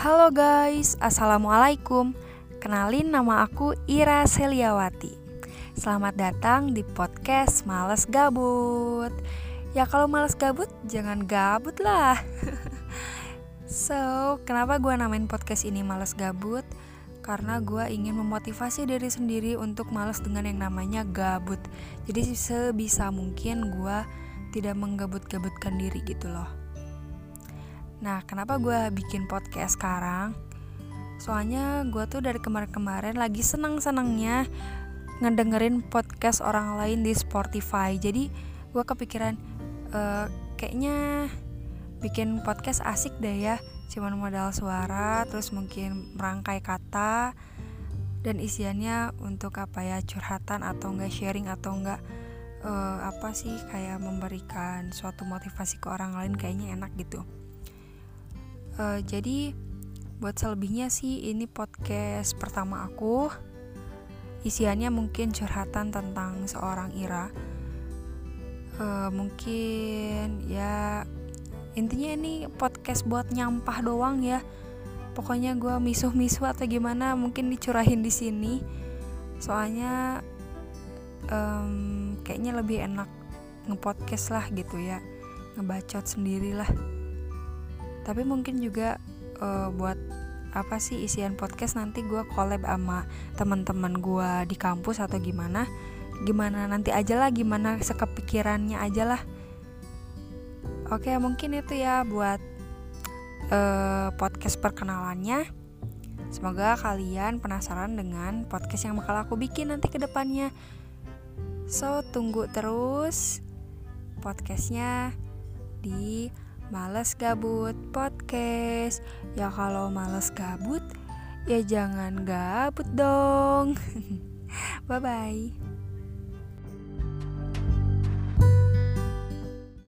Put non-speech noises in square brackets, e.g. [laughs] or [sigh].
Halo guys, Assalamualaikum. Kenalin nama aku Ira Seliawati. Selamat datang di podcast Males Gabut. Ya kalau males gabut, jangan gabut lah. [laughs] So, kenapa gue namain podcast ini Males Gabut? Karena gue ingin memotivasi diri sendiri untuk males dengan yang namanya gabut. Jadi sebisa mungkin gue tidak menggabut-gabutkan diri gitu loh Nah, kenapa gue bikin podcast sekarang? Soalnya gue tuh dari kemarin-kemarin lagi seneng-senengnya ngedengerin podcast orang lain di Spotify. Jadi gue kepikiran e, kayaknya bikin podcast asik deh ya. Cuman modal suara, terus mungkin merangkai kata dan isiannya untuk apa ya curhatan atau enggak sharing atau enggak uh, apa sih kayak memberikan suatu motivasi ke orang lain kayaknya enak gitu uh, jadi buat selebihnya sih ini podcast pertama aku. Isiannya mungkin curhatan tentang seorang Ira. Uh, mungkin ya intinya ini podcast buat nyampah doang ya. Pokoknya gue misuh-misuh atau gimana mungkin dicurahin di sini. Soalnya um, kayaknya lebih enak ngepodcast lah gitu ya. Ngebacot sendirilah tapi mungkin juga uh, buat apa sih isian podcast nanti gue collab sama teman-teman gue di kampus atau gimana gimana nanti aja lah gimana sekepikirannya aja lah. Oke mungkin itu ya buat uh, podcast perkenalannya. Semoga kalian penasaran dengan podcast yang bakal aku bikin nanti ke depannya. So tunggu terus podcastnya di Males Gabut Podcast. Ya kalau males gabut, ya jangan gabut dong. [laughs] Bye bye.